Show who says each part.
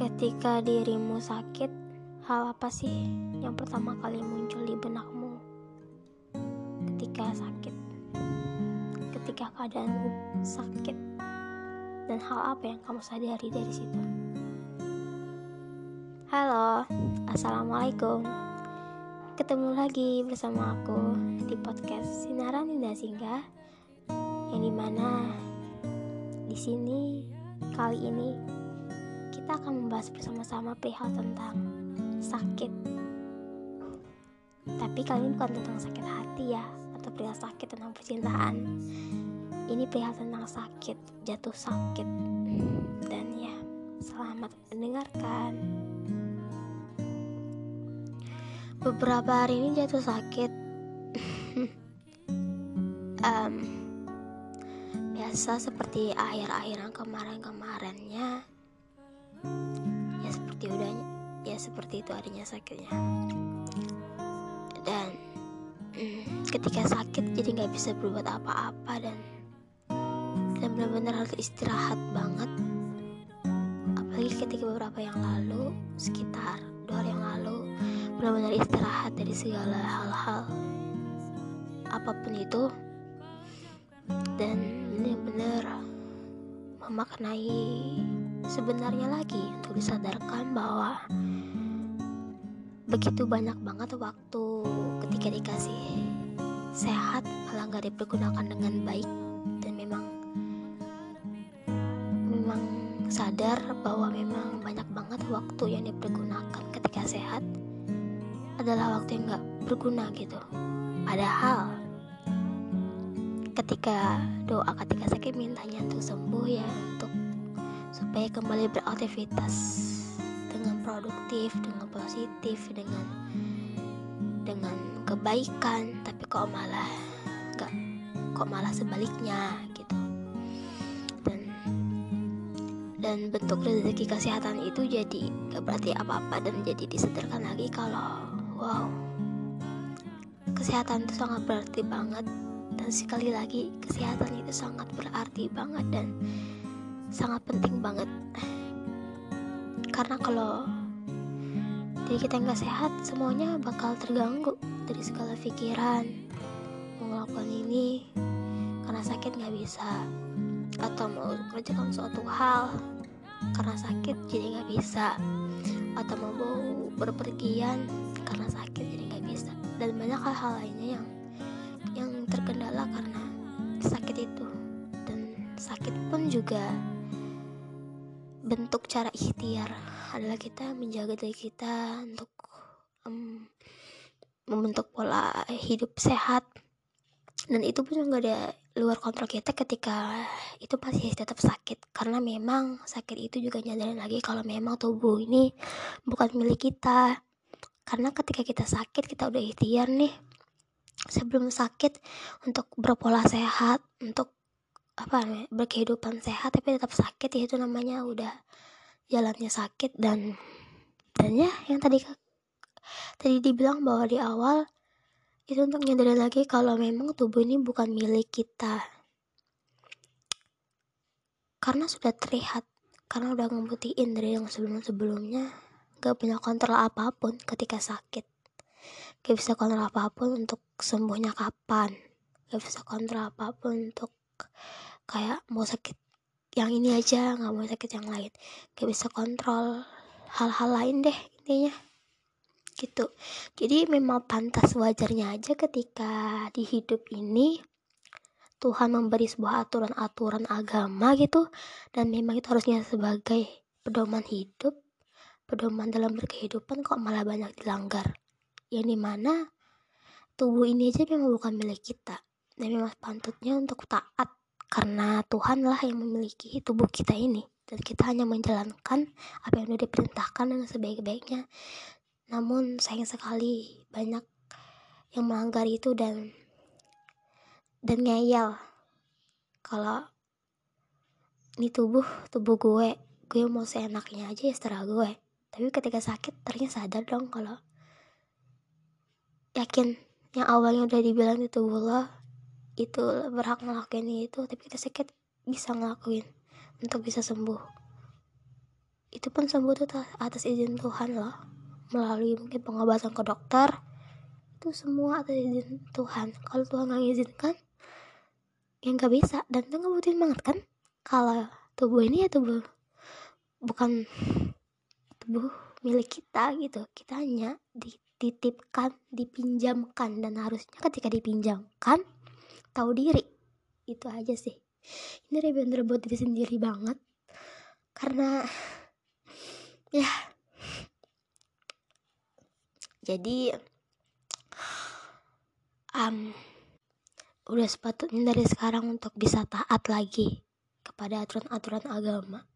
Speaker 1: Ketika dirimu sakit, hal apa sih yang pertama kali muncul di benakmu? Ketika sakit, ketika keadaanmu sakit, dan hal apa yang kamu sadari dari situ? Halo, assalamualaikum. Ketemu lagi bersama aku di podcast Sinaran Indah Singgah, yang di mana di sini kali ini kita akan membahas bersama-sama perihal tentang sakit. Tapi kali ini bukan tentang sakit hati ya, atau perihal sakit tentang percintaan. Ini perihal tentang sakit, jatuh sakit. Dan ya, selamat mendengarkan. Beberapa hari ini jatuh sakit. um, biasa seperti akhir-akhiran kemarin-kemarinnya ya seperti udah ya seperti itu adanya sakitnya. Dan mm, ketika sakit jadi nggak bisa berbuat apa-apa dan dan benar-benar harus istirahat banget. Apalagi ketika beberapa yang lalu sekitar dua hari yang lalu benar-benar istirahat dari segala hal-hal apa pun itu. Dan benar-benar memaknai sebenarnya lagi untuk disadarkan bahwa begitu banyak banget waktu ketika dikasih sehat malah nggak dipergunakan dengan baik. Dan memang memang sadar bahwa memang banyak banget waktu yang dipergunakan ketika sehat adalah waktu yang nggak berguna gitu. Padahal ketika doa ketika sakit mintanya untuk sembuh ya untuk supaya kembali beraktivitas dengan produktif dengan positif dengan dengan kebaikan tapi kok malah nggak kok malah sebaliknya gitu. Dan dan bentuk rezeki kesehatan itu jadi gak berarti apa-apa dan jadi disadarkan lagi kalau wow kesehatan itu sangat berarti banget. Dan sekali lagi kesehatan itu sangat berarti banget dan sangat penting banget. Karena kalau diri kita nggak sehat semuanya bakal terganggu dari segala pikiran. Mau melakukan ini karena sakit nggak bisa atau mau kerjakan suatu hal karena sakit jadi nggak bisa atau mau berpergian karena sakit jadi nggak bisa. Dan banyak hal-hal lainnya yang yang terkendala karena sakit itu. Dan sakit pun juga bentuk cara ikhtiar. Adalah kita menjaga diri kita untuk um, membentuk pola hidup sehat. Dan itu pun nggak ada luar kontrol kita ketika itu pasti tetap sakit. Karena memang sakit itu juga nyadarin lagi kalau memang tubuh ini bukan milik kita. Karena ketika kita sakit kita udah ikhtiar nih. Sebelum sakit untuk berpola sehat untuk apa namanya berkehidupan sehat tapi tetap sakit ya itu namanya udah jalannya sakit dan dan ya yang tadi tadi dibilang bahwa di awal itu untuk nyadarin lagi kalau memang tubuh ini bukan milik kita. Karena sudah terlihat karena udah ngebuktiin dari yang sebelum-sebelumnya gak punya kontrol apa pun ketika sakit. Gak bisa kontrol apa pun untuk sembuhnya kapan. Gak bisa kontrol apa pun untuk kayak mau sakit yang ini aja nggak mau sakit yang lain. Gak bisa kontrol hal-hal lain deh intinya. Gitu. Jadi memang pantas wajarnya aja ketika di hidup ini Tuhan memberi sebuah aturan-aturan agama gitu. Dan memang itu harusnya sebagai pedoman hidup. Pedoman dalam berkehidupan kok malah banyak dilanggar. Yang di mana tubuh ini aja memang bukan milik kita. Dan memang pantutnya untuk taat karena Tuhanlah yang memiliki tubuh kita ini dan kita hanya menjalankan apa yang sudah diperintahkan dengan sebaik-baiknya. Namun sayang sekali banyak yang melanggar itu dan dan ngeyel. Kalau ini tubuh tubuh gue gue mau seenaknya aja ya setelah gue. Tapi ketika sakit ternyata sadar dong kalau yakin yang awalnya udah dibilang itu tubuh itu berhak ngelakuin itu tapi kita sakit bisa ngelakuin untuk bisa sembuh. Itu pun sembuh tuh atas izin Tuhan loh melalui mungkin pengobatan ke dokter itu semua atas izin Tuhan. Kalau Tuhan nggak izinkan yang nggak bisa. Dan itu ngebutin banget kan? Kalau tubuh ini ya tubuh bukan tubuh milik kita gitu. Kita hanya dititipkan dipinjamkan. Dan harusnya ketika dipinjamkan tahu diri. Itu aja sih. Ini bener buat diri sendiri banget. Karena ya. Jadi um, udah sepatutnya dari sekarang untuk bisa taat lagi kepada aturan-aturan agama